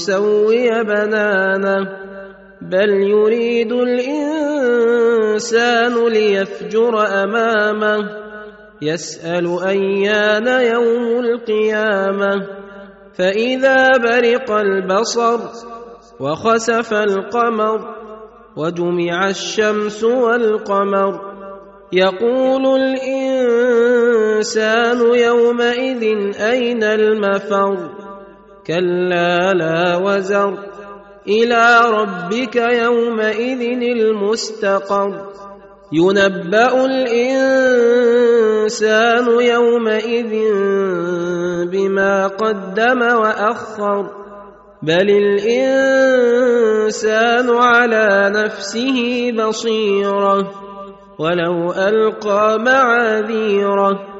نسوي بنانه بل يريد الإنسان ليفجر أمامه. يسأل أيان يوم القيامة. فإذا برق البصر وخسف القمر وجمع الشمس والقمر يقول الإنسان يومئذ أين المفر؟ كلا لا وزر. إلى ربك يومئذ المستقر. ينبأ الإنسان يومئذ بما قدم وأخر. بل الإنسان على نفسه بصيرة. ولو ألقى معاذيره.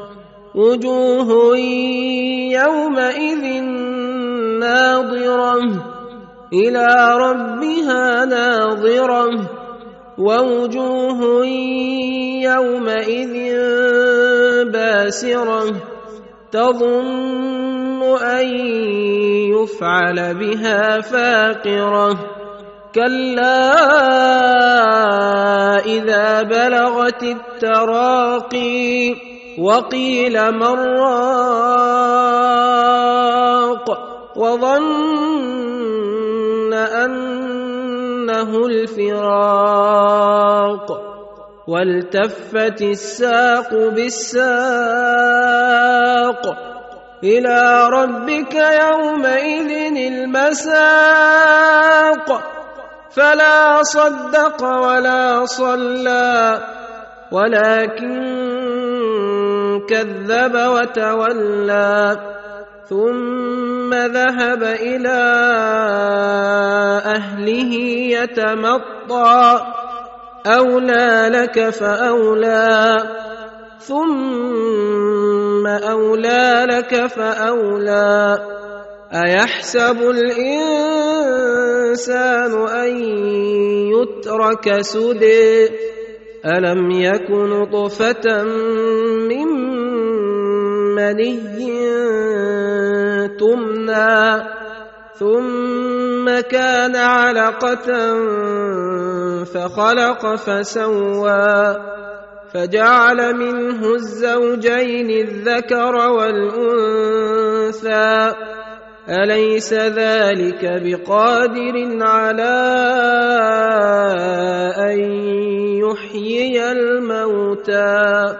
وجوه يومئذ ناظرة إلى ربها ناظرة ووجوه يومئذ باسرة تظن أن يفعل بها فاقرة كلا إذا بلغت التراقي وقيل من راق وظن أنه الفراق والتفت الساق بالساق إلى ربك يومئذ المساق فلا صدق ولا صلى ولكن كذب وتولى ثم ذهب إلى أهله يتمطى. أولى لك فأولى. ثم أولى لك فأولى. أيحسب الإنسان أن يترك سدى؟ ألم يك نطفة من مني تمنى ثم كان علقة فخلق فسوى فجعل منه الزوجين الذكر والأنثى. أليس ذلك بقادر على أن يحيي الموتى؟